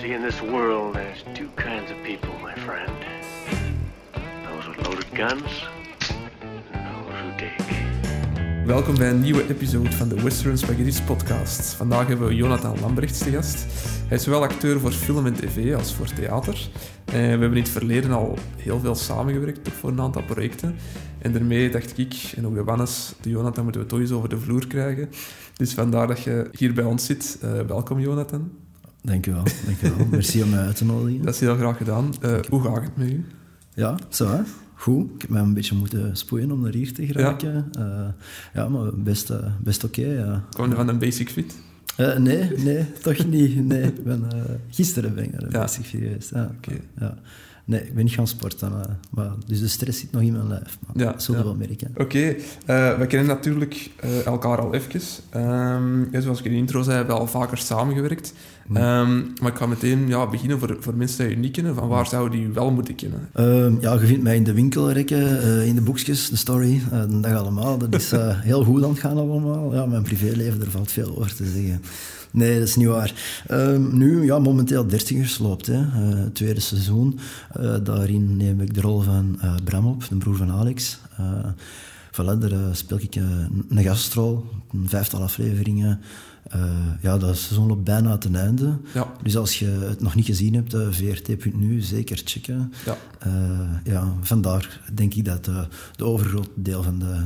See, in this world, there's two kinds of people, my friend. Those with loaded guns, and those who. Welkom bij een nieuwe episode van de Western Spaghetti's podcast. Vandaag hebben we Jonathan Lambrechts te gast. Hij is zowel acteur voor film en tv als voor theater. En we hebben in het verleden al heel veel samengewerkt voor een aantal projecten. En daarmee dacht ik, en ook de Wannes, de Jonathan moeten we toch eens over de vloer krijgen. Dus vandaar dat je hier bij ons zit. Eh, welkom Jonathan. Dankjewel, dankjewel. Merci om mij uit te nodigen. Dat is heel graag gedaan. Uh, hoe gaat het met u? Ja, zo hè. Goed. Ik heb mij een beetje moeten spoeien om naar hier te geraken. Ja, uh, ja maar best, uh, best oké. Okay, ja. Kwam je van een basic fit? Uh, nee, nee, toch niet. Nee, ik ben, gisteren ben ik naar ja. basic fit geweest. Ja, okay. ja. Nee, ik ben niet gaan sporten. maar, dus de stress zit nog in mijn lijf. Maar ja, dat zullen we wel merken. Oké, okay. we kennen natuurlijk elkaar al even. Um, zoals ik in de intro zei, hebben we al vaker samengewerkt. Um, maar ik ga meteen ja, beginnen voor, voor mensen die je niet kennen. Van waar zouden die wel moeten kennen? Uh, ja, je vindt mij in de winkelrekken, uh, in de boekjes, de story, de dag allemaal. Dat is eh, heel goed aan het gaan allemaal. Ja, mijn privéleven, er valt veel over te zeggen. Nee, dat is niet waar. Ehm, nu, ja, momenteel dertigers loopt, hè. tweede seizoen. daarin neem ik de rol van Bram op, de broer van Alex. Voilà, daar speel ik een gastrol, een vijftal afleveringen. Ja, dat seizoen loopt bijna ten einde. Ja. Dus als je het nog niet gezien hebt, vrt.nu, zeker checken. Ja. Ja, vandaar denk ik dat de overgrote deel van de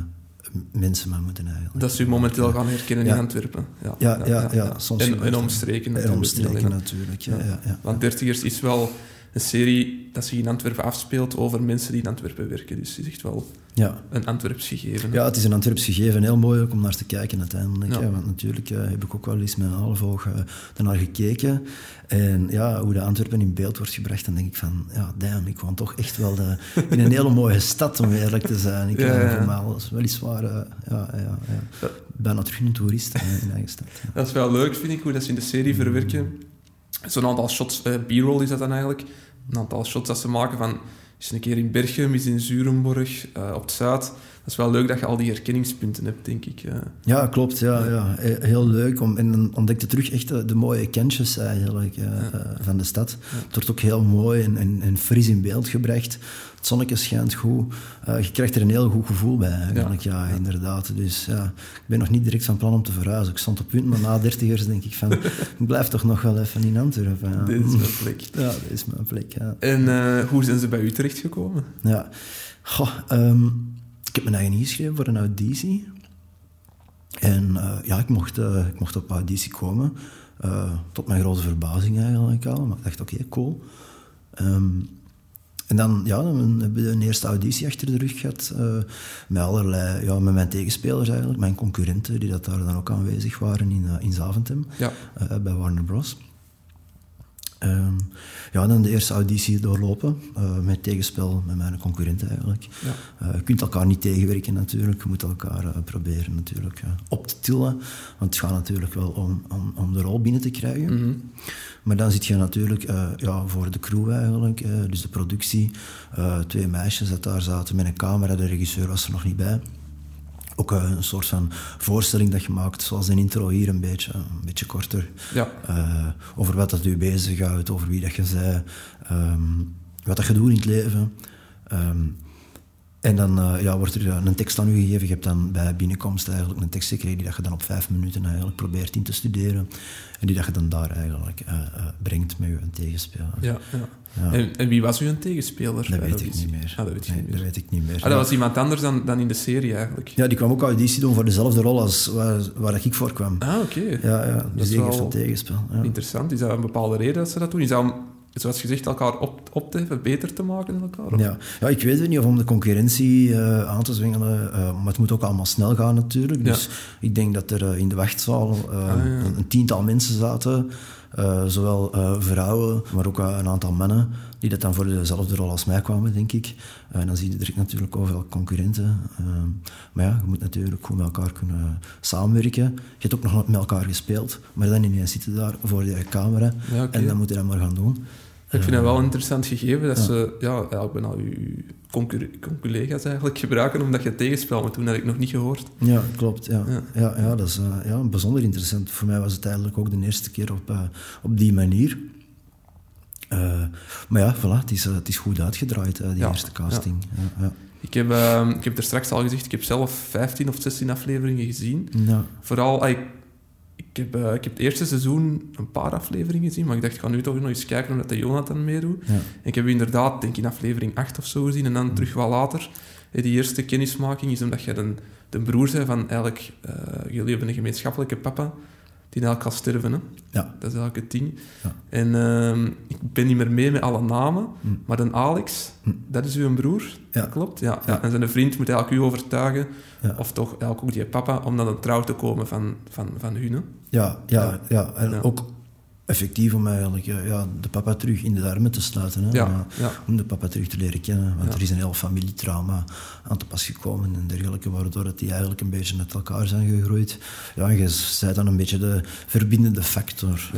mensen maar moeten eigenlijk. Dat ze u momenteel gaan herkennen in Antwerpen. Ja, ja, ja. soms en, en omstreken natuurlijk. En omstreken natuurlijk, ja. Ja. Ja, Want Dertigers is wel een serie dat zich in Antwerpen afspeelt over mensen die in Antwerpen werken. Dus het is echt wel ja. een Antwerps gegeven. Ja, het is een Antwerps gegeven. Heel mooi ook om naar te kijken uiteindelijk. Ja. want natuurlijk uh, heb ik ook wel eens met een half oog uh, ernaar gekeken. En ja, hoe de Antwerpen in beeld wordt gebracht, dan denk ik van... Ja, damn, ik woon toch echt wel de, in een hele mooie stad, om eerlijk te zijn. Ik ja, ja. normaal weliswaar... Uh, ja, ja, ja. bijna terug een toerist in eigen stad. Dat is wel leuk, vind ik, hoe dat ze in de serie verwerken. Zo'n aantal shots, b-roll is dat dan eigenlijk een aantal shots dat ze maken van... Is een keer in Berchem, is in Zurenborg, uh, op het Zuid. Dat is wel leuk dat je al die herkenningspunten hebt, denk ik. Uh. Ja, klopt. Ja, ja. Heel leuk. Om, en dan ontdekte terug echt de, de mooie kentjes eigenlijk, uh, ja. van de stad. Het wordt ook heel mooi en, en, en fris in beeld gebracht. Het zonnetje schijnt goed. Uh, je krijgt er een heel goed gevoel bij, eigenlijk. Ja, ja inderdaad. Dus ja, ik ben nog niet direct van plan om te verhuizen. Ik stond op punt, maar na dertigers denk ik van... ik blijf toch nog wel even in Antwerpen. Ja. Dit is mijn plek. Ja, dit is mijn plek, ja. En uh, hoe zijn ze bij u terechtgekomen? Ja, Goh, um, ik heb mijn eigen ingeschreven voor een auditie. En uh, ja, ik mocht, ik mocht op auditie komen. tot mijn grote verbazing eigenlijk al. Maar ik dacht, oké, okay, cool. Um, en dan, ja, dan we een eerste auditie achter de rug gehad. Uh, met allerlei, ja, met mijn tegenspelers eigenlijk, mijn concurrenten, die dat daar dan ook aanwezig waren in, uh, in Zaventem, ja. uh, bij Warner Bros. Um, ja, dan de eerste auditie doorlopen, uh, met tegenspel met mijn concurrenten eigenlijk. Ja. Uh, je kunt elkaar niet tegenwerken natuurlijk, je moet elkaar uh, proberen natuurlijk op te tillen, want het gaat natuurlijk wel om, om, om de rol binnen te krijgen. Mm -hmm. Maar dan zit je natuurlijk ja, voor de crew eigenlijk, dus de productie, twee meisjes dat daar zaten met een camera, de regisseur was er nog niet bij ook een soort van voorstelling dat je maakt, zoals een intro hier een beetje, een beetje korter. Ja. Uh, over wat dat u bezighoudt, over wie dat je zei, um, wat dat je doet in het leven. Um, en dan uh, ja, wordt er een tekst aan u gegeven. Je hebt dan bij binnenkomst eigenlijk een tekst gekregen die dat je dan op vijf minuten eigenlijk probeert in te studeren. En die dat je dan daar eigenlijk uh, brengt met je tegenspeler. Ja, ja. Ja. En, en, wie was uw tegenspeler? Dat weet ik niet meer. Ah, dat weet, nee, niet meer. dat weet ik niet meer. Ah, dat was iemand anders dan, dan in de serie eigenlijk? Ja, die kwam ook auditie doen voor dezelfde rol als waar, waar ik voor kwam. Ah, oké. Okay. Ja, ja, dus die heeft een tegenspel. Ja. Interessant. Is dat een bepaalde reden dat ze dat doen? Is dat om, zoals gezegd, elkaar op, op te heffen, beter te maken in elkaar? Ja. ja, ik weet het niet of om de concurrentie uh, aan te zwengelen, uh, maar het moet ook allemaal snel gaan natuurlijk. Dus ja. ik denk dat er uh, in de wachtzaal ah, ja. een, een, tiental mensen zaten... Zowel vrouwen, maar ook een aantal mannen, die dat dan voor dezelfde rol als mij kwamen, denk ik. En dan zie je direct natuurlijk overal concurrenten. maar ja, je moet natuurlijk goed met elkaar kunnen samenwerken. Je hebt ook nog met elkaar gespeeld, maar dan ineens zitten daar voor je camera ja, okay. en dan moet je dat maar gaan doen. Ik vind het wel een interessant gegeven dat ja. ze ja, eigenlijk bijna uw collega's eigenlijk gebruiken omdat je tegenspel, maar toen had ik nog niet gehoord. Ja, klopt. Ja, ja. ja, ja dat is uh, ja, bijzonder interessant. Voor mij was het eigenlijk ook de eerste keer op, uh, op die manier. Eh, maar ja, voilà, het is, eh, het is goed uitgedraaid, eh, die Ja, eerste casting. Ja. Ja, Ik heb, eh, ik heb er straks al gezegd, ik heb zelf 15 of 16 afleveringen gezien. ja. Vooral, ik, ik, heb, ik heb het eerste seizoen een paar afleveringen gezien, maar ik dacht, ik ga nu toch nog eens kijken omdat de Jonathan meedoet. En ik heb inderdaad, denk ik, in aflevering 8 of zo gezien en dan terug wat later. Die eerste kennismaking is omdat je de, de broer bent van eigenlijk, jullie hebben een gemeenschappelijke papa die eigenlijk gaat sterven. Hè? Ja. Dat is eigenlijk het ding. Ja. En ehm, ik ben niet meer mee met alle namen, Hm. maar dan Alex, Hm. dat is uw broer, Ja. dat klopt? Ja. En zijn vriend moet eigenlijk u overtuigen, of toch eigenlijk ook die papa, om dan een trouw te komen van, van, van hun. hè. Ja, ja, ja. En Ja. ook effectief om eigenlijk ja, de papa terug in de armen te sluiten. Hè? Ja, Maar ja. Om de papa terug te leren kennen. Want er is een heel familietrauma aan te pas gekomen en dergelijke, waardoor die eigenlijk een beetje met elkaar zijn gegroeid. Ja, en je bent dan een beetje de verbindende factor.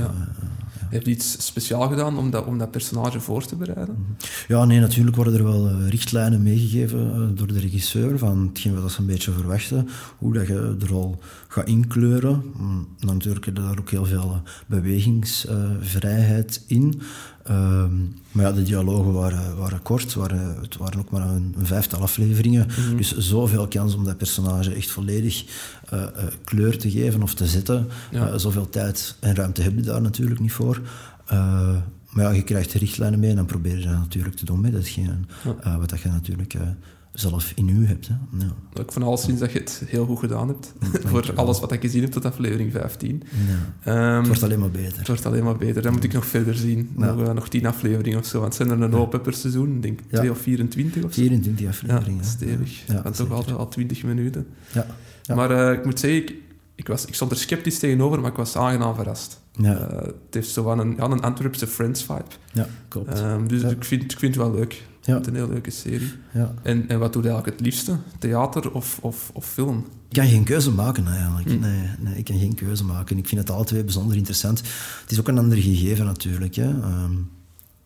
Heeft hij iets speciaal gedaan om dat, om dat personage voor te bereiden? Ja, nee, natuurlijk worden er wel eh, richtlijnen meegegeven eh, door de regisseur van hetgeen wat ze een beetje verwachten, hoe dat je de rol gaat inkleuren. Mm, natuurlijk heb je daar ook heel veel eh, bewegingsvrijheid in. Ehm, maar ja, de dialogen waren, waren kort, waren, het waren ook maar een, een vijftal afleveringen. Dus zoveel kans om dat personage echt volledig eh, eh, kleur te geven of te zetten. Ja. Eh, zoveel tijd en ruimte heb je daar natuurlijk niet voor. Eh, maar ja, je krijgt de richtlijnen mee en dan probeer je dat natuurlijk te doen met datgene Ja. eh, wat dat je natuurlijk eh, zelf in u hebt. Hè. Ja. Ik van alles sinds dat je het heel goed gedaan hebt. voor alles wat ik gezien heb tot aflevering 15. Ja. Ehm, Het wordt alleen maar beter. het wordt alleen maar beter. Dan moet ik nog verder zien. Ja. Nog, eh, nog tien afleveringen of zo. Want het zijn er een hoop per seizoen. Ik denk Ja. twee of 24 of zo. 24 Ja, afleveringen. stevig. Ja, en toch zeker. altijd al 20 minuten. Ja. Ja. Maar eh, ik moet zeggen, ik, ik, was, ik stond er sceptisch tegenover, maar ik was aangenaam verrast. Ja, Eh, het heeft zo wel een, ja, een Antwerpse Friends-vibe. ja, klopt. Ehm, dus Ja. ik, vind, ik vind het wel leuk. Ja. Het is een heel leuke serie. ja. En, en wat doe je eigenlijk het liefste? Theater of, of, of film? Ik kan geen keuze maken eigenlijk. Hm. Nee, nee, ik kan geen keuze maken. Ik vind het alle twee bijzonder interessant. Het is ook een ander gegeven natuurlijk. Hè. Ehm,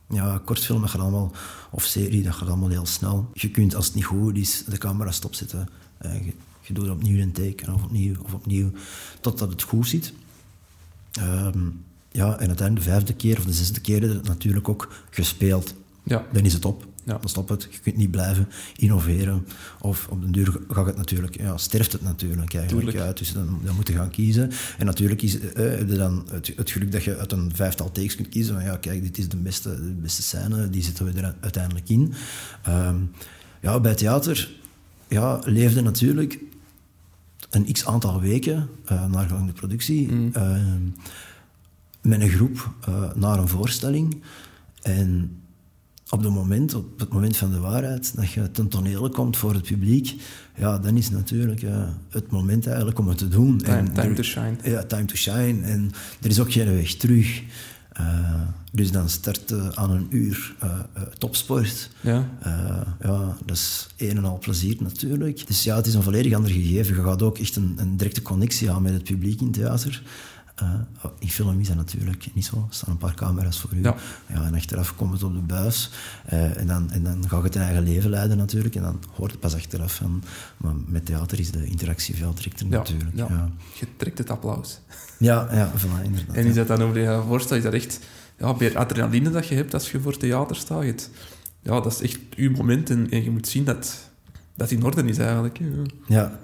ja, gaat allemaal, of serie, dat gaat allemaal heel snel. Je kunt, als het niet goed is, de camera stopzetten. Eh, je, je doet opnieuw een take, of opnieuw, of opnieuw, totdat het goed zit. Ehm, ja, en uiteindelijk de vijfde keer of de zesde keer natuurlijk ook gespeeld. Ja. Dan is het op. Ja. Dan stopt het. Je kunt niet blijven innoveren. Of op den duur gaat het natuurlijk, ja, sterft het natuurlijk eigenlijk uit. Dus dan, dan moet je gaan kiezen. En natuurlijk is, eh, heb je dan het, het geluk dat je uit een vijftal takes kunt kiezen. Van ja, kijk, dit is de beste, de beste scène. Die zetten we er uiteindelijk in. Ehm, ja, bij theater ja, leefde natuurlijk een x aantal weken eh naar de productie. Mm. ehm, met een groep eh, naar een voorstelling. En op, het moment, op het moment van de waarheid, dat je ten tonele komt voor het publiek, ja, dan is natuurlijk eh, het moment eigenlijk om het te doen. Time, En time er- to shine. Ja, time to shine. En er is ook geen weg terug. Dus dan start eh, aan een uur eh, topsport. Ja. Ja, dat is een en al plezier natuurlijk. Dus ja, het is een volledig ander gegeven. Je gaat ook echt een, een directe connectie aan met het publiek in theater. Eh, in film is dat natuurlijk niet zo. Er staan een paar camera's voor u. Ja. en achteraf komt het op de buis. Eh, en, dan, en dan ga je het in eigen leven leiden natuurlijk. En dan hoort het pas achteraf van... Maar met theater is de interactie veel directer Ja, natuurlijk. ja. Ja, Je trekt het applaus. ja, ja voilà, inderdaad. En is dat dan over je voorstel, is dat echt ja, meer adrenaline dat je hebt als je voor theater staat? Ja, dat is echt uw moment en, en je moet zien dat dat in orde is eigenlijk. hè. Ja.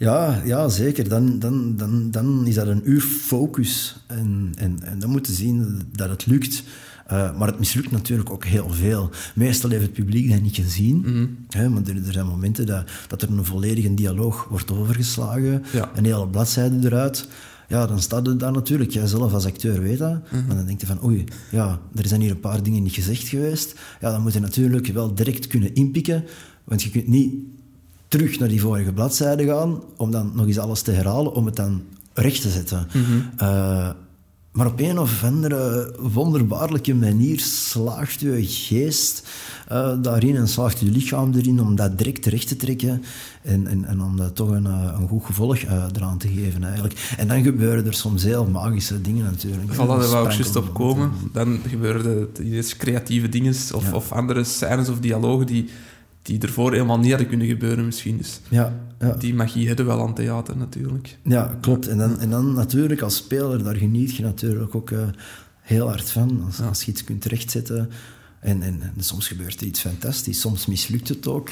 Ja, ja, zeker. Dan, dan, dan, dan is dat een uur focus. En, en, en dan moet je zien dat het lukt. Eh, maar het mislukt natuurlijk ook heel veel. Meestal heeft het publiek dat niet gezien. Mhm. Hè, want er, er zijn momenten dat, dat er een volledige dialoog wordt overgeslagen. Ja. Een hele bladzijde eruit. Ja, dan staat het daar natuurlijk. Jij zelf als acteur weet dat. Mhm. Maar dan denk je van, oei, ja, er zijn hier een paar dingen niet gezegd geweest. Ja, dan moet je natuurlijk wel direct kunnen inpikken. Want je kunt niet terug naar die vorige bladzijde gaan om dan nog eens alles te herhalen, om het dan recht te zetten. Eh, maar op een of andere wonderbaarlijke manier slaagt je geest eh, daarin en slaagt je lichaam erin om dat direct terecht te trekken en, en, en om dat toch een, eh, een goed gevolg eh, eraan te geven eigenlijk. En dan gebeuren er soms heel magische dingen natuurlijk. Voilà, daar wou ik juist op komen. Dan gebeuren er creatieve dingen of, Ja. of andere scènes of dialogen die, die ervoor helemaal niet hadden kunnen gebeuren misschien. Dus Ja, ja. die magie hebben we wel aan theater natuurlijk. Ja, klopt. En dan, en dan natuurlijk als speler, daar geniet je natuurlijk ook eh, heel hard van. Als, als je iets kunt rechtzetten. En, en, en soms gebeurt er iets fantastisch. Soms mislukt het ook.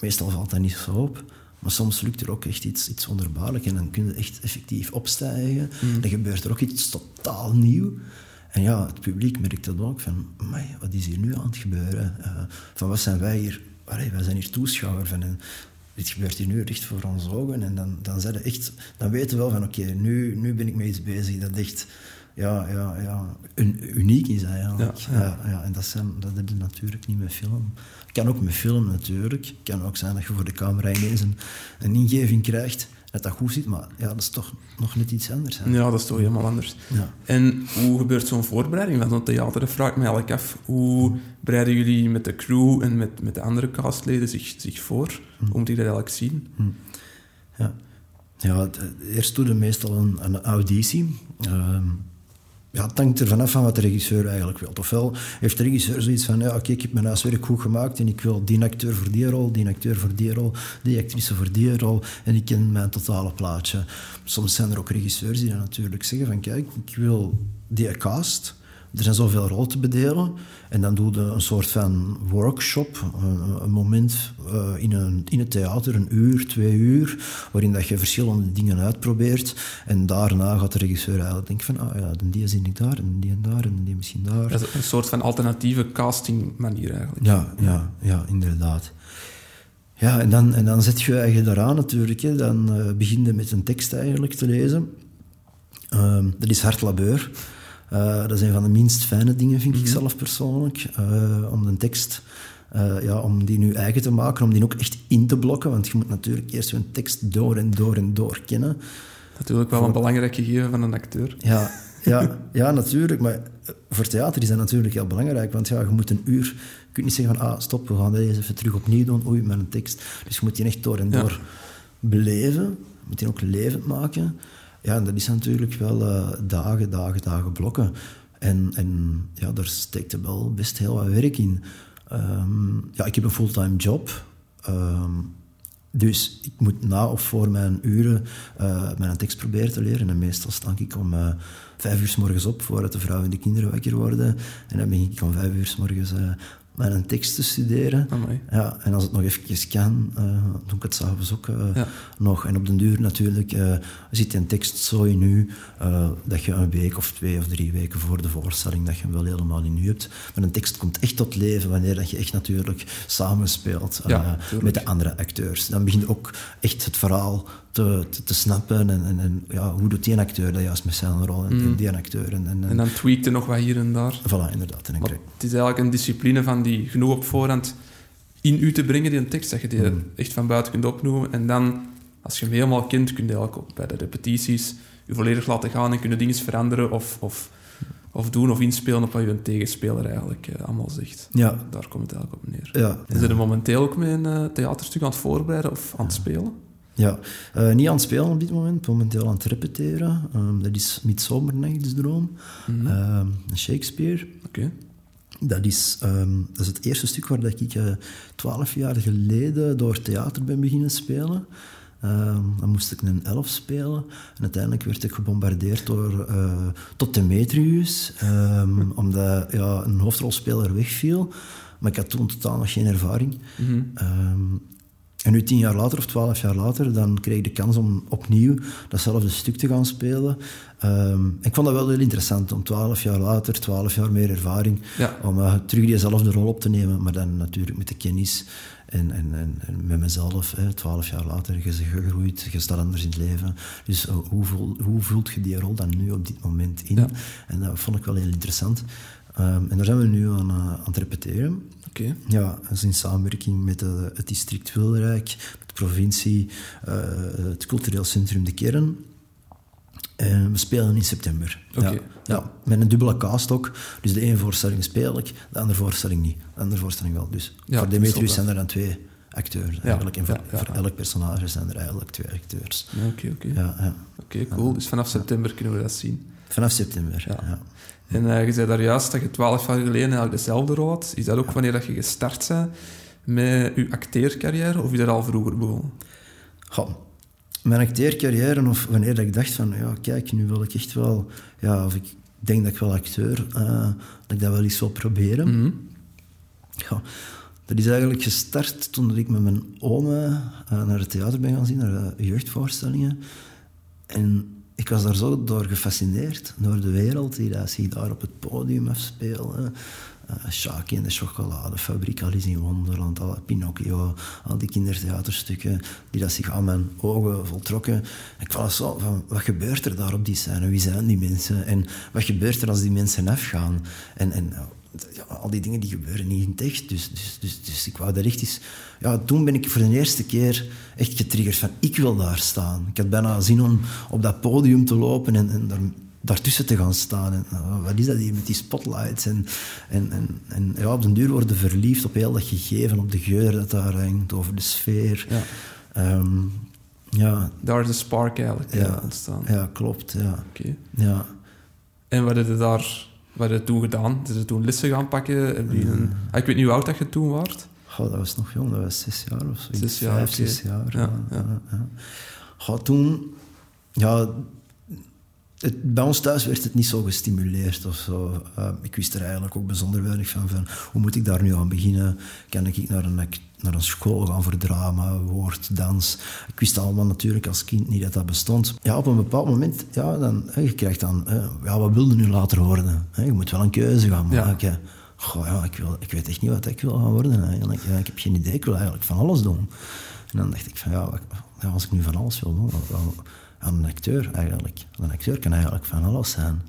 Meestal valt dat niet zo op. Maar soms lukt er ook echt iets, iets wonderbaarlijks. En dan kun je echt effectief opstijgen. Dan gebeurt er ook iets totaal nieuw. En ja, het publiek merkt dat ook. Van, "Amai, wat is hier nu aan het gebeuren? Eh, van wat zijn wij hier? Allee, wij zijn hier toeschouwer van. En dit gebeurt hier nu recht voor onze ogen. En dan, dan, zijn echt, dan weten we wel van, oké, nu, nu ben ik met iets bezig dat echt ja, ja, ja, un- uniek is eigenlijk. Ja, Ja, ja. en dat, zijn, dat heb je natuurlijk niet met film. Kan ook met film natuurlijk. kan ook zijn dat je voor de camera ineens een, een ingeving krijgt, dat dat goed zit, maar ja, dat is toch nog net iets anders. Hè? Ja, dat is toch helemaal anders. Ja. En hoe gebeurt zo'n voorbereiding van zo'n theater? Dat vraag ik me eigenlijk af. Hoe bereiden jullie met de crew en met, met de andere castleden zich, zich voor? Hoe moet ik dat eigenlijk zien? Ja, ja het- eerst doe je meestal een, een auditie. Ehm, ja, het hangt er vanaf van wat de regisseur eigenlijk wil. Ofwel heeft de regisseur zoiets van, ja, oké, ik heb mijn huiswerk goed gemaakt en ik wil die acteur voor die rol, die acteur voor die rol, die actrice voor die rol en ik ken mijn totale plaatje. Soms zijn er ook regisseurs die dan natuurlijk zeggen van, kijk, ik wil die cast, er zijn zoveel rollen te bedelen. En dan doe je een soort van workshop, een, een moment eh, in, een, in het theater, een uur, twee uur, waarin dat je verschillende dingen uitprobeert. En daarna gaat de regisseur eigenlijk denken van, ah ja, die zie ik daar, en die en daar, en die misschien daar. Dat is een soort van alternatieve casting manier eigenlijk. Ja, ja, ja, inderdaad. Ja, en dan, en dan zet je je eigen daaraan natuurlijk. Hè. Dan eh, begin je met een tekst eigenlijk te lezen. Ehm, dat is hard labeur. Eh, dat is een van de minst fijne dingen, vind ik zelf persoonlijk. eh, om een tekst, eh, ja, om die nu eigen te maken, om die ook echt in te blokken. Want je moet natuurlijk eerst een tekst door en door en door kennen. Natuurlijk wel een belangrijk gegeven van een acteur. Ja, ja, ja, natuurlijk. Maar voor theater is dat natuurlijk heel belangrijk. Want ja, je moet een uur... Je kunt niet zeggen van, ah, stop, we gaan deze even terug opnieuw doen. Oei, met een tekst. Dus je moet die echt door en Ja. door beleven. Je moet die ook levend maken. Ja, dat is natuurlijk wel eh, dagen, dagen, dagen blokken. En, en ja, daar steekt er wel best heel wat werk in. Ehm, ja, ik heb een fulltime job. Ehm, dus ik moet na of voor mijn uren eh, mijn tekst proberen te leren. En meestal sta ik om eh, vijf uur s morgens op, voordat de vrouw en de kinderen wakker worden. En dan begin ik om vijf uur s morgens eh, mijn tekst te studeren. Amai. Ja, en als het nog even kan, eh, doe ik het s'avonds ook eh, Ja. nog. En op den duur natuurlijk eh, zit een tekst zo in u dat je een week of twee of drie weken voor de voorstelling dat je hem wel helemaal in u hebt. Maar een tekst komt echt tot leven wanneer dat je echt natuurlijk samenspeelt Ja, met de andere acteurs. Dan begin je ook echt het verhaal te, te, te snappen en, en, en ja, hoe doet die acteur dat juist met zijn rol en, en die acteur. En, en, En dan tweakte nog wat hier en daar. Voilà, inderdaad. En Maar het is eigenlijk een discipline van die genoeg op voorhand in u te brengen, die een tekst, dat je die Mm. echt van buiten kunt opnoemen. En dan, als je hem helemaal kent, kun je eigenlijk bij de repetities je volledig laten gaan en kunnen dingen veranderen of, of, of doen of inspelen op wat je tegenspeler eigenlijk eh, allemaal zegt. Ja, Daar komt het eigenlijk op neer. ja. Is er momenteel ook met een eh, theaterstuk aan het voorbereiden of aan het spelen? Ja, eh, niet aan het spelen op dit moment, momenteel aan het repeteren. Ehm, dat is Midsomernachtsdroom, Mhm. Ehm, Shakespeare. Oké. Dat is, ehm, dat is het eerste stuk waar dat ik eh, twaalf jaar geleden door theater ben beginnen spelen. Dan moest ik een elf spelen. En uiteindelijk werd ik gebombardeerd door eh, tot Demetrius. ehm, omdat ja, een hoofdrolspeler wegviel. Maar ik had toen totaal nog geen ervaring. Mhm. En nu tien jaar later of twaalf jaar later, dan kreeg ik de kans om opnieuw datzelfde stuk te gaan spelen. Ehm, ik vond dat wel heel interessant, om twaalf jaar later, twaalf jaar meer ervaring, Ja. om eh, terug diezelfde rol op te nemen, maar dan natuurlijk met de kennis en, en, en, en met mezelf. Twaalf jaar later, je bent gegroeid, je staat anders in het leven. Dus eh, hoe, voel, hoe voelt je die rol dan nu op dit moment in? Ja. En dat vond ik wel heel interessant. Ehm, en daar zijn we nu aan, eh, aan het repeteren. Ja, dat is in samenwerking met eh, het district Wilrijk, de provincie, eh, het cultureel centrum De Kern. En we spelen in september. Oké. Ja, ja, met een dubbele cast ook. Dus de ene voorstelling speel ik, de andere voorstelling niet. De andere voorstelling wel. Dus Ja, voor Demetrius zijn er dan twee acteurs eigenlijk. En voor, elk personage zijn er eigenlijk twee acteurs. Oké, oké. Ja, ja. Oké, cool. Dus vanaf september kunnen we dat zien. Vanaf september. Ja. En eh, je zei daar juist dat je twaalf jaar geleden eigenlijk dezelfde rol had. Is dat ook wanneer dat je gestart bent met je acteercarrière, of is dat al vroeger begonnen? Goh, mijn acteercarrière, of wanneer dat ik dacht van, ja, kijk, nu wil ik echt wel, ja, of ik denk dat ik wel acteur, eh, dat ik dat wel eens wil proberen. Mhm. Ja, dat is eigenlijk gestart toen ik met mijn oma eh, naar het theater ben gaan zien, naar jeugdvoorstellingen. En ik was daar zo door gefascineerd, door de wereld die dat zich daar op het podium afspeelde. Uh, Shaki en de chocoladefabriek, Alice in Wonderland, alle Pinocchio, al die kindertheaterstukken die dat zich aan mijn ogen voltrokken. Ik was zo van, wat gebeurt er daar op die scène? Wie zijn die mensen? En wat gebeurt er als die mensen afgaan? En, en ja, al die dingen die gebeuren niet in het echt. Dus, dus, dus, dus ik wou daar echt eens... Ja, toen ben ik voor de eerste keer echt getriggerd van ik wil daar staan. Ik had bijna zin om op dat podium te lopen en, en daar, daartussen te gaan staan. En, uh, wat is dat hier met die spotlights? En, en, en, en ja, op den duur worden verliefd op heel dat gegeven, op de geur dat daar hangt, over de sfeer. Ja. Ehm, ja, Daar is de spark eigenlijk eh, Ja. ontstaan. ja, klopt. Ja. Oké. Ja. En wat heb je daar wat heb je toen gedaan? Is je toen lessen gaan pakken? Je een... Ah, ik weet niet hoe oud dat je toen was. Goh, dat was nog jong, dat was zes jaar of zo. Zes jaar, Vijf, zes jaar. Ja, ja. ja. Goh, toen... Ja, het, bij ons thuis werd het niet zo gestimuleerd of zo. Eh, ik wist er eigenlijk ook bijzonder weinig van, van. Hoe moet ik daar nu aan beginnen? Kan ik naar een, naar een school gaan voor drama, woord, dans? Ik wist allemaal natuurlijk als kind niet dat dat bestond. Ja, op een bepaald moment, ja, dan, je krijgt dan... ja, wat wil je nu later worden? Hè, je moet wel een keuze gaan Ja. maken. Goh, ja, ik, wil, ik weet echt niet wat ik wil gaan worden. Eigenlijk. Ja, ik heb geen idee, ik wil eigenlijk van alles doen. En dan dacht ik van, ja, als ik nu van alles wil doen, wat- wat- aan een acteur eigenlijk. Een acteur kan eigenlijk van alles zijn.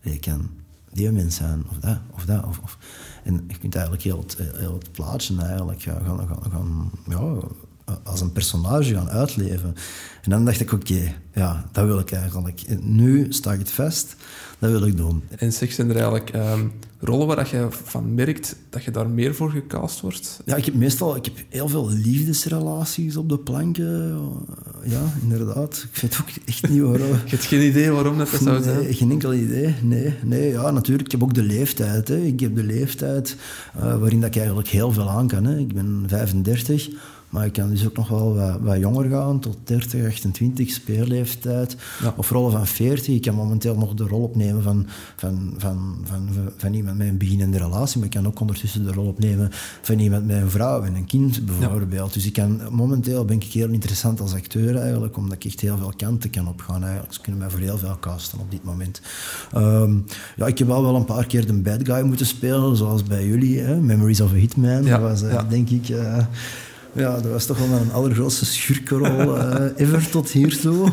Je kan die mens zijn, of dat, of dat. Of. En je kunt eigenlijk heel het, heel het plaatje eigenlijk gaan, gaan, gaan ja, als een personage gaan uitleven. En dan dacht ik, oké, ja, dat wil ik eigenlijk. En nu sta ik het vast, dat wil ik doen. En zeg, zijn er eigenlijk ehm, rollen waar dat je van merkt dat je daar meer voor gecast wordt? Ja, ik heb meestal ik heb heel veel liefdesrelaties op de planken. Ja, inderdaad. Ik weet ook echt niet waarom. Je hebt geen idee waarom dat, dat zou zijn? Geen enkel idee. Nee, nee, ja, natuurlijk. Ik heb ook de leeftijd. Hè. Ik heb de leeftijd eh, waarin dat ik eigenlijk heel veel aan kan. Hè. Ik ben 35, maar ik kan dus ook nog wel wat, wat jonger gaan, tot 30, 28, speelleeftijd. Ja. Of rollen van 40. Ik kan momenteel nog de rol opnemen van, van, van, van, van, iemand met een beginnende relatie, maar ik kan ook ondertussen de rol opnemen van iemand met een vrouw en een kind, bijvoorbeeld. Dus ik kan, momenteel ben ik heel interessant als acteur eigenlijk, omdat ik echt heel veel kanten kan opgaan. Eigenlijk. Ze kunnen mij voor heel veel casten op dit moment. Ehm, ja, ik heb al wel een paar keer de bad guy moeten spelen, zoals bij jullie, hè? Memories of a Hitman. Ja, Dat was, eh, denk ik... eh, ja, dat was toch wel mijn allergrootste schurkenrol eh, ever tot hiertoe.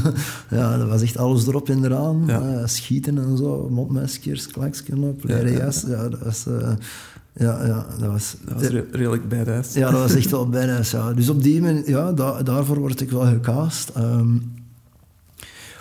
ja, dat was echt alles erop en eraan. Ja. Eh, schieten en zo, mondmaskers, klaksken op, leren Ja, dat was... eh, ja, ja, dat was... Dat was re- redelijk badass. Ja, dat was echt wel bijna ja. Dus op die manier, ja, da- daarvoor word ik wel gecast. Ehm,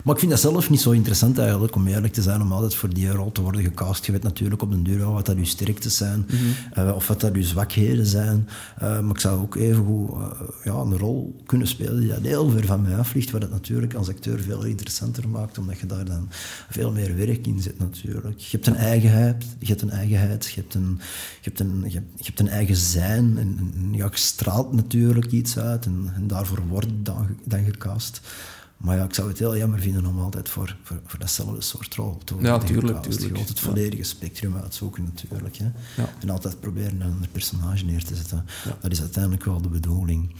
maar ik vind dat zelf niet zo interessant eigenlijk, om eerlijk te zijn, om altijd voor die rol te worden gecast. Je weet natuurlijk op den duur wel wat dat uw sterktes zijn, eh, of wat dat uw zwakheden zijn. Eh, maar ik zou ook even goed eh, ja, een rol kunnen spelen die dat heel ver van mij af ligt, wat het natuurlijk als acteur veel interessanter maakt, omdat je daar dan veel meer werk in zet natuurlijk. Je hebt een eigenheid, je hebt een eigenheid, je hebt een, je hebt een, je hebt, je hebt een eigen zijn, en, en ja, je straalt natuurlijk iets uit, en, en daarvoor word je dan, dan gecast. Maar ja, ik zou het heel jammer vinden om altijd voor, voor, voor datzelfde soort rol te worden Ja, tuurlijk. Je tuurlijk. wilt het Ja. volledige spectrum uitzoeken natuurlijk. Hè. Ja. En altijd proberen een ander personage neer te zetten. Ja. Dat is uiteindelijk wel de bedoeling.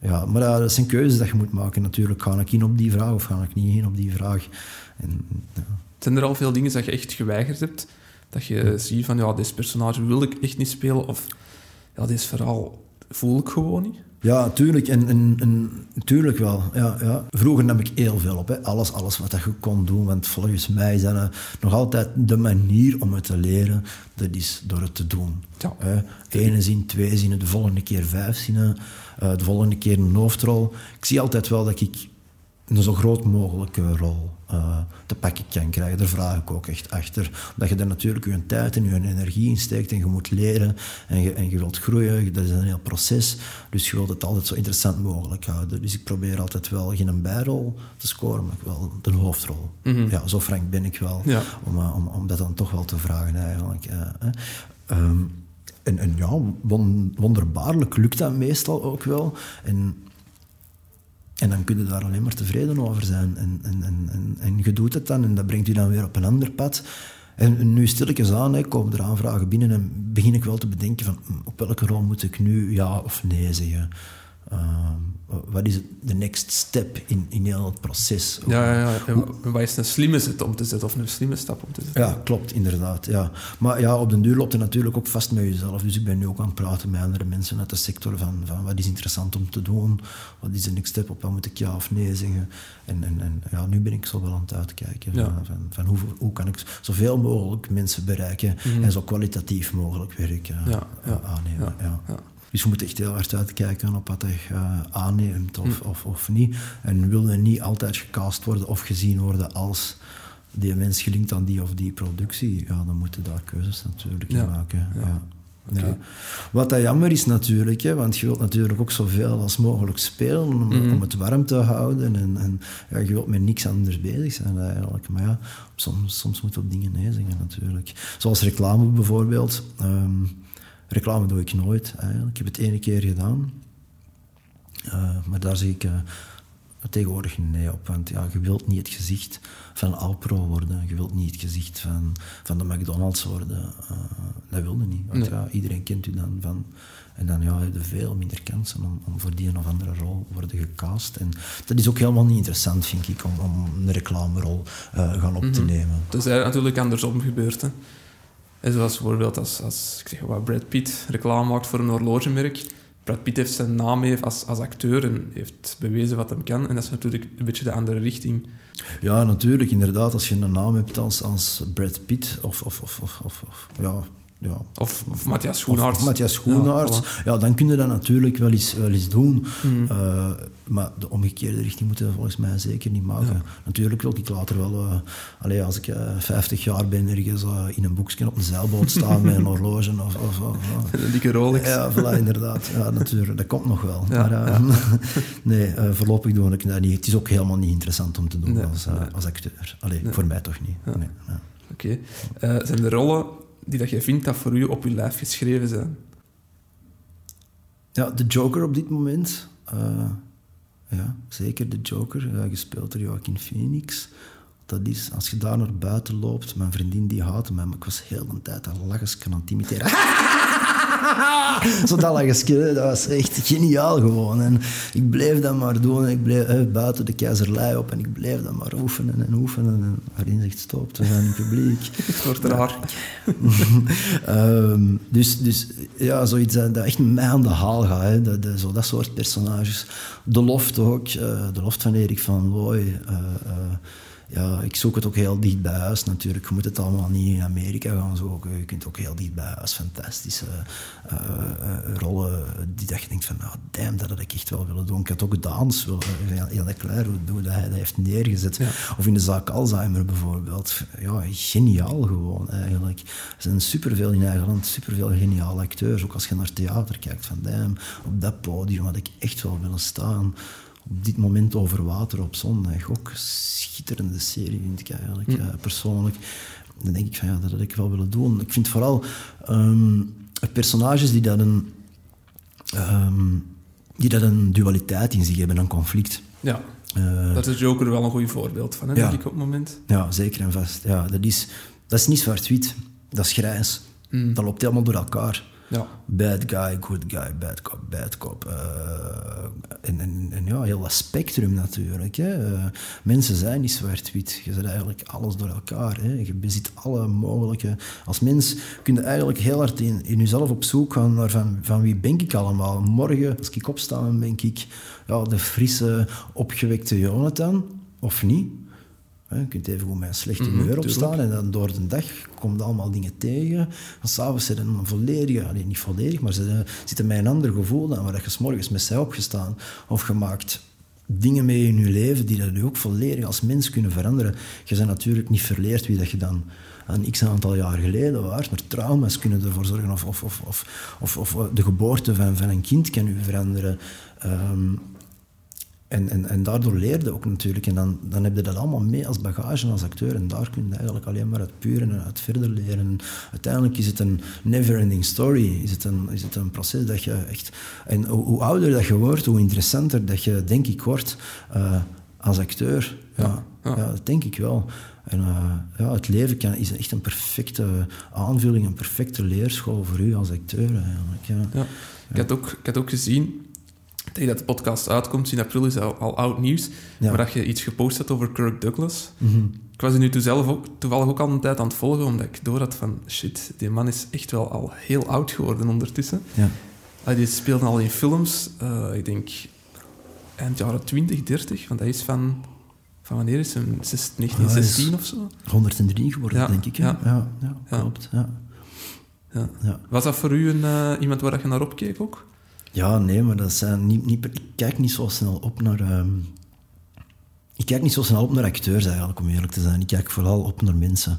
Ja, maar ja, dat zijn keuzes dat je moet maken natuurlijk. Ga ik in op die vraag of ga ik niet in op die vraag? En, ja. Zijn er al veel dingen dat je echt geweigerd hebt? Dat je ziet van, ja, deze personage wil ik echt niet spelen, of ja, dit verhaal voel ik gewoon niet? Ja, tuurlijk. En, en, en, tuurlijk wel. Ja, ja. Vroeger nam ik heel veel op. Hè. Alles, alles wat je kon doen. Want volgens mij is dat nog altijd de manier om het te leren. Dat is door het te doen. Ja. Hè. Ene zin, twee zinnen, de volgende keer vijf zinnen. eh, de volgende keer een hoofdrol. Ik zie altijd wel dat ik een zo groot mogelijke rol eh, te pakken kan krijgen. Daar vraag ik ook echt achter. Omdat je er natuurlijk je tijd en je energie in steekt en je moet leren en je, en je wilt groeien. Dat is een heel proces. Dus je wilt het altijd zo interessant mogelijk houden. Dus ik probeer altijd wel geen bijrol te scoren, maar wel de hoofdrol. Ja, zo frank ben ik wel. Ja. Om, eh, om, om dat dan toch wel te vragen eigenlijk. eh. Ehm, en, en ja, won- wonderbaarlijk lukt dat meestal ook wel. En En dan kun je daar alleen maar tevreden over zijn. En, en, en, en, je doet het dan en dat brengt u dan weer op een ander pad. En nu stilletjes aan, hè, komen er aanvragen binnen en begin ik wel te bedenken van hm, op welke rol moet ik nu ja of nee zeggen. Ehm, wat is de next step in, in heel het proces? Ja, ja, ja. En wat is een slimme zet om te zetten of een slimme stap om te zetten? Ja, klopt, inderdaad. Ja. Maar ja, op den duur loopt het natuurlijk ook vast met jezelf. Dus ik ben nu ook aan het praten met andere mensen uit de sector van, van wat is interessant om te doen, wat is de next step, op wat moet ik ja of nee zeggen. En, en, en ja, nu ben ik zo wel aan het uitkijken Ja. van, van, van hoe, hoe kan ik zoveel mogelijk mensen bereiken en zo kwalitatief mogelijk werk eh, Mhm. Ja, aannemen. ja, Ja, ja. Dus je moet echt heel hard uitkijken op wat je eh, aanneemt of, Hm. of, of niet. En wil je niet altijd gecast worden of gezien worden als die mens gelinkt aan die of die productie, ja, dan moeten daar keuzes natuurlijk Ja, in maken. ja. Ja. Wat dat jammer is natuurlijk, hè, want je wilt natuurlijk ook zoveel als mogelijk spelen om, Mhm. om het warm te houden. En, en ja, je wilt met niks anders bezig zijn eigenlijk. Maar ja, soms, soms moet je op dingen nee zeggen natuurlijk. Zoals reclame bijvoorbeeld. Ehm, reclame doe ik nooit eigenlijk. Ik heb het ene keer gedaan. Eh, maar daar zie ik eh, tegenwoordig nee op. Want ja, je wilt niet het gezicht van Alpro worden. Je wilt niet het gezicht van, van de McDonald's worden. Eh, dat wilde niet. Want Nee. ja, iedereen kent u dan van... En dan ja, heb je veel minder kansen om, om voor die een of andere rol te worden gecast. En dat is ook helemaal niet interessant, vind ik, om, om een reclamerol eh gaan op te Mhm. nemen. Het is eigenlijk natuurlijk andersom gebeurd. Hè. En zoals bijvoorbeeld als, als ik zeg wat, Brad Pitt reclame maakt voor een horlogemerk. Brad Pitt heeft zijn naam heeft als, als acteur en heeft bewezen wat hij kan. En dat is natuurlijk een beetje de andere richting. Ja, natuurlijk, inderdaad. Als je een naam hebt als, als Brad Pitt of, of, of, of, of ja, ja, Of, of Matthias Schoenaerts. Of Matthias Schoenaerts. Ja, Ja, dan kun je dat natuurlijk wel eens, wel eens doen. Mhm. Eh, maar de omgekeerde richting moeten we volgens mij zeker niet maken. Ja. Natuurlijk wil ik later wel... allee, als ik eh 50 jaar ben, ergens in een boekje op een zeilboot staan met een horloge of... of, of. Een dikke Rolex. Ja, voilà, inderdaad. Ja, natuurlijk. Dat komt nog wel. Ja, maar nee, voorlopig doe ik dat niet. Het is ook helemaal niet interessant om te doen Nee, als, nee. als acteur. Allee, Nee. voor mij toch niet. Ja. Nee, ja. Oké. Zijn er rollen die dat je vindt dat voor u op je lijf geschreven zijn? Ja, de Joker op dit moment. eh, ja, zeker de Joker, eh, gespeeld door Joaquin Phoenix. Dat is, als je daar naar buiten loopt, mijn vriendin die haatte mij, maar ik was heel de tijd dat lachjes aan het imiteren. Zo dat lachjesje, dat was echt geniaal gewoon. En ik bleef dat maar doen. Ik bleef eh, buiten de keizerlei op en ik bleef dat maar oefenen en oefenen. En waarin zegt stop, we zijn in publiek. Het wordt raar. Ehm, dus, dus ja, zoiets dat, dat echt mij aan de haal gaat. Hè. Dat, dat- zo, dat soort personages. De Loft ook. eh, de Loft van Erik van Looy. eh, ja, ik zoek het ook heel dicht bij huis natuurlijk. Je moet het allemaal niet in Amerika gaan zoeken. Je kunt ook heel dicht bij huis fantastische eh, eh, rollen die dat je denkt van, nou, damn, dat had ik echt wel willen doen. Ik had ook dans willen, heel, klaar hoe hoe dat hij dat heeft neergezet. Ja. Of in de zaak Alzheimer bijvoorbeeld. Ja, geniaal gewoon eigenlijk. Er zijn superveel in eigen land, superveel geniale acteurs. Ook als je naar theater kijkt, van damn, op dat podium had ik echt wel willen staan. Op dit moment over water op zondag. Ook een schitterende serie vind ik eigenlijk, eh, persoonlijk. Dan denk ik van ja, dat had ik wel willen doen. Ik vind vooral ehm, personages die dat een... ehm, die dat een dualiteit in zich hebben, een conflict. Ja, Eh, daar is Joker wel een goed voorbeeld van, hè, Ja. denk ik op het moment. Ja, zeker en vast. Ja, dat, is, dat is niet zwart-wit, dat is grijs. Mm. Dat loopt helemaal door elkaar. Ja. Bad guy, good guy, bad cop, bad cop. eh, en, ja, heel dat spectrum natuurlijk. Hè. Eh, mensen zijn niet zwart-wit. Je zet eigenlijk alles door elkaar. Hè. Je bezit alle mogelijke... Als mens kun je eigenlijk heel hard in, in jezelf op zoek gaan naar van, van wie ben ik allemaal. Morgen, als ik opsta, ben ik ja, de frisse, opgewekte Jonathan. Of niet. Je kunt even goed met een slechte Mhm, humeur opstaan en dan door de dag komt allemaal dingen tegen. En s'avonds zit een volledige, niet volledig, maar zit, zit er met een ander gevoel dan waar je 's morgens met zij opgestaan. Of je maakt dingen mee in je leven die dat je ook volledig als mens kunnen veranderen. Je bent natuurlijk niet verleerd wie dat je dan een x aantal jaar geleden was, maar trauma's kunnen ervoor zorgen of, of, of, of, of, of de geboorte van, van een kind kan u veranderen. Ehm, en, en, en daardoor leerde ook natuurlijk. En dan, dan heb je dat allemaal mee als bagage als acteur. En daar kun je eigenlijk alleen maar uit puren en uit verder leren. uiteindelijk is het een never-ending story. Is het, een, is het een proces dat je echt... En hoe, hoe ouder dat je wordt, hoe interessanter dat je, denk ik, wordt uh, als acteur. Ja, ja. ja, dat denk ik wel. En uh, ja, het leven kan, is echt een perfecte aanvulling, een perfecte leerschool voor u als acteur eigenlijk. Ja. ja. Ik, had ook, ik had ook gezien tegen dat de podcast uitkomt, in april is al, al oud nieuws, maar dat je iets gepost had over Kirk Douglas. Mhm. Ik was er nu toevallig ook, toevallig ook al een tijd aan het volgen, omdat ik door had van, shit, die man is echt wel al heel oud geworden ondertussen. Ja. Uh, die speelde al in films, uh, ik denk eind jaren 20, 30, want hij is van, van wanneer is hij? 1916 of zo? 103 geworden, ja. denk ik. Ja, ja. ja, klopt. Ja. Ja. Was dat voor u een, uh, iemand waar je naar opkeek ook? Ja, nee, maar dat zijn niet, niet, ik kijk niet zo snel op naar... Um, ik kijk niet zo snel op naar acteurs eigenlijk, om eerlijk te zijn. Ik kijk vooral op naar mensen.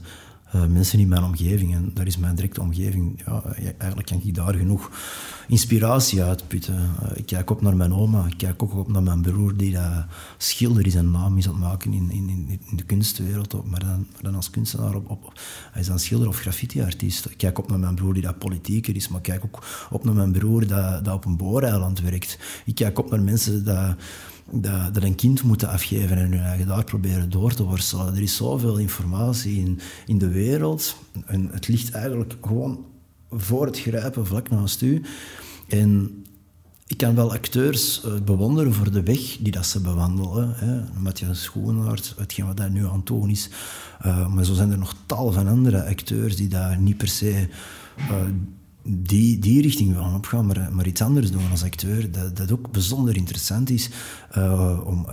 Uh, mensen in mijn omgeving. En daar is mijn directe omgeving. Ja, eigenlijk kan ik daar genoeg inspiratie uitputten. Uh, ik kijk op naar mijn oma. Ik kijk ook op naar mijn broer die schilder is en naam is aan het maken in, in, in de kunstwereld. Maar dan, maar dan als kunstenaar. Op, op, hij is een schilder of graffiti-artiest. Ik kijk op naar mijn broer die dat politieker is. Maar ik kijk ook op naar mijn broer dat, dat op een booreiland werkt. Ik kijk op naar mensen dat dat, dat een kind moeten afgeven en hun eigen daar proberen door te worstelen. Er is zoveel informatie in, in de wereld en het ligt eigenlijk gewoon voor het grijpen vlak naast u. En ik kan wel acteurs uh, bewonderen voor de weg die dat ze bewandelen. Hè. Matthias Schoenaert, hetgeen wat daar nu aan doen is. Uh, maar zo zijn er nog tal van andere acteurs die daar niet per se uh, die, die richting willen opgaan, maar, maar iets anders doen als acteur, dat, dat ook bijzonder interessant is uh, om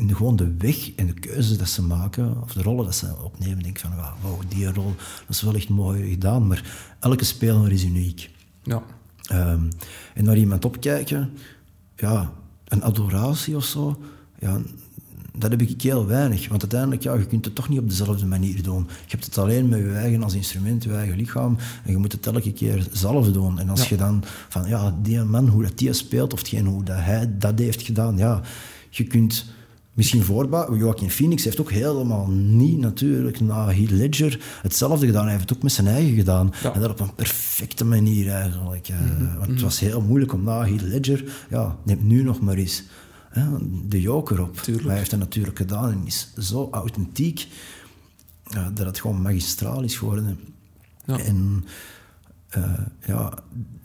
uh, gewoon de weg en de keuzes dat ze maken, of de rollen dat ze opnemen, denk van, wauw, die rol, dat is wel echt mooi gedaan, maar elke speler is uniek. Ja. Um, en naar iemand opkijken, ja, een adoratie of zo, ja, dat heb ik heel weinig. Want uiteindelijk, ja, je kunt het toch niet op dezelfde manier doen. Je hebt het alleen met je eigen als instrument, je eigen lichaam. En je moet het elke keer zelf doen. En als ja. je dan van, ja, die man, hoe dat die speelt, of hetgeen, hoe dat hij dat heeft gedaan, ja, je kunt misschien voorbouwen. Joaquin Phoenix heeft ook helemaal niet natuurlijk na Heath Ledger hetzelfde gedaan. Hij heeft het ook met zijn eigen gedaan. Ja. En dat op een perfecte manier eigenlijk. Mm -hmm. Want het was heel moeilijk om na Heath Ledger, ja, neem nu nog maar eens de joker op. Tuurlijk. Maar hij heeft dat natuurlijk gedaan en is zo authentiek ja, dat het gewoon magistraal is geworden. Ja. En uh, ja,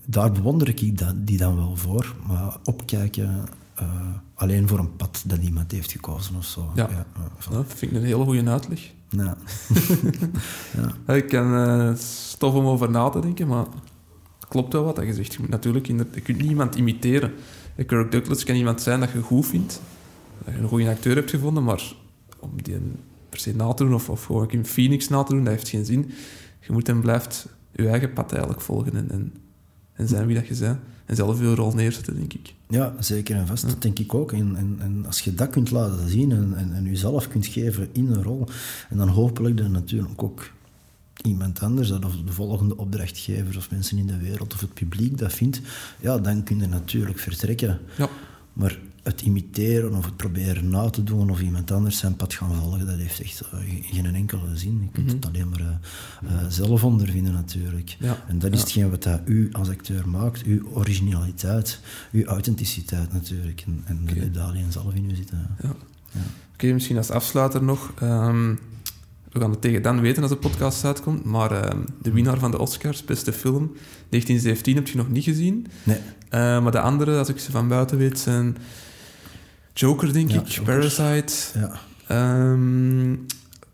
daar bewonder ik die dan wel voor. Maar opkijken uh, alleen voor een pad dat iemand heeft gekozen of zo. Ja, ja, dat vind ik een hele goede uitleg. Ja. ja. Ik kan uh, stof om over na te denken, maar klopt wel wat dat je zegt. Je, natuurlijk je kunt niemand imiteren. Kirk Douglas kan iemand zijn dat je goed vindt, dat je een goede acteur hebt gevonden, maar om die per se na te doen of, of gewoon in Phoenix na te doen, dat heeft geen zin. Je moet en blijft je eigen pad eigenlijk volgen en, en, en zijn wie dat je bent. En zelf je rol neerzetten, denk ik. Ja, zeker en vast. Ja. Dat denk ik ook. En, en, en, als je dat kunt laten zien en, en, en jezelf kunt geven in een rol, en dan hopelijk dan natuurlijk ook iemand anders, of de volgende opdrachtgever of mensen in de wereld of het publiek dat vindt, ja, dan kun je natuurlijk vertrekken. Ja. Maar het imiteren of het proberen na te doen of iemand anders zijn pad gaan volgen, dat heeft echt uh, geen enkele zin. Je kunt mm -hmm. het alleen maar uh, uh, zelf ondervinden natuurlijk. Ja. En dat is ja. hetgeen wat dat u als acteur maakt, uw originaliteit, uw authenticiteit natuurlijk. En, en okay. dat alleen zelf in u zitten. Ja. Oké, okay, misschien als afsluiter nog... Um we gaan het tegen dan weten als de podcast uitkomt. Maar uh, de winnaar van de Oscars, beste film, 1917, heb je nog niet gezien. Nee. Uh, maar de andere, als ik ze van buiten weet, zijn Joker, denk ja, ik, Joker. Parasite, ja. um,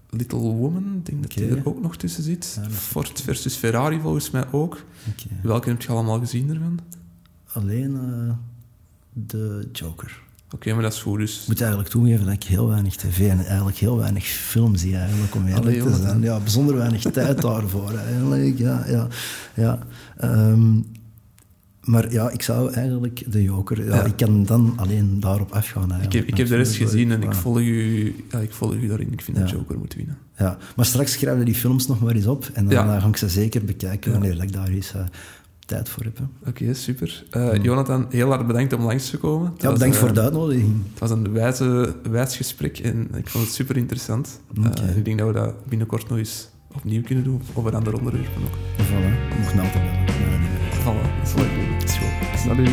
Little Woman, ik denk dat die er ook nog tussen zit. Ja, Ford versus Ferrari volgens mij ook. Okay. Welke heb je allemaal gezien ervan? Alleen uh, de Joker. Oké, okay, maar dat is goed. Dus... Ik moet eigenlijk toegeven dat ik heel weinig tv en eigenlijk heel weinig film zie, eigenlijk, om eerlijk te zijn. Ja, bijzonder weinig tijd daarvoor, eigenlijk. Ja, ja, ja. Um, maar ja, ik zou eigenlijk de Joker... Ja, ja. Ik kan dan alleen daarop afgaan. Ik heb, ik heb de rest gezien en ik volg, u, ja, ik volg u daarin. Ik vind ja. dat Joker moet winnen. Ja, maar straks schrijven we die films nog maar eens op en dan ja. ga ik ze zeker bekijken wanneer ik daar is. Tijd voor heb. hè. Oké, super. Eh, Jonathan, heel hard bedankt om langs te komen. Ja, bedankt eh, voor de uitnodiging. Het was een wijze, wijs gesprek en ik vond het super interessant. Eh, Oké. ik denk dat we dat binnenkort nog eens opnieuw kunnen doen, over andere onderwerpen ook. Voilà, mocht me altijd bellen. Voilà, dat is goed. Salut.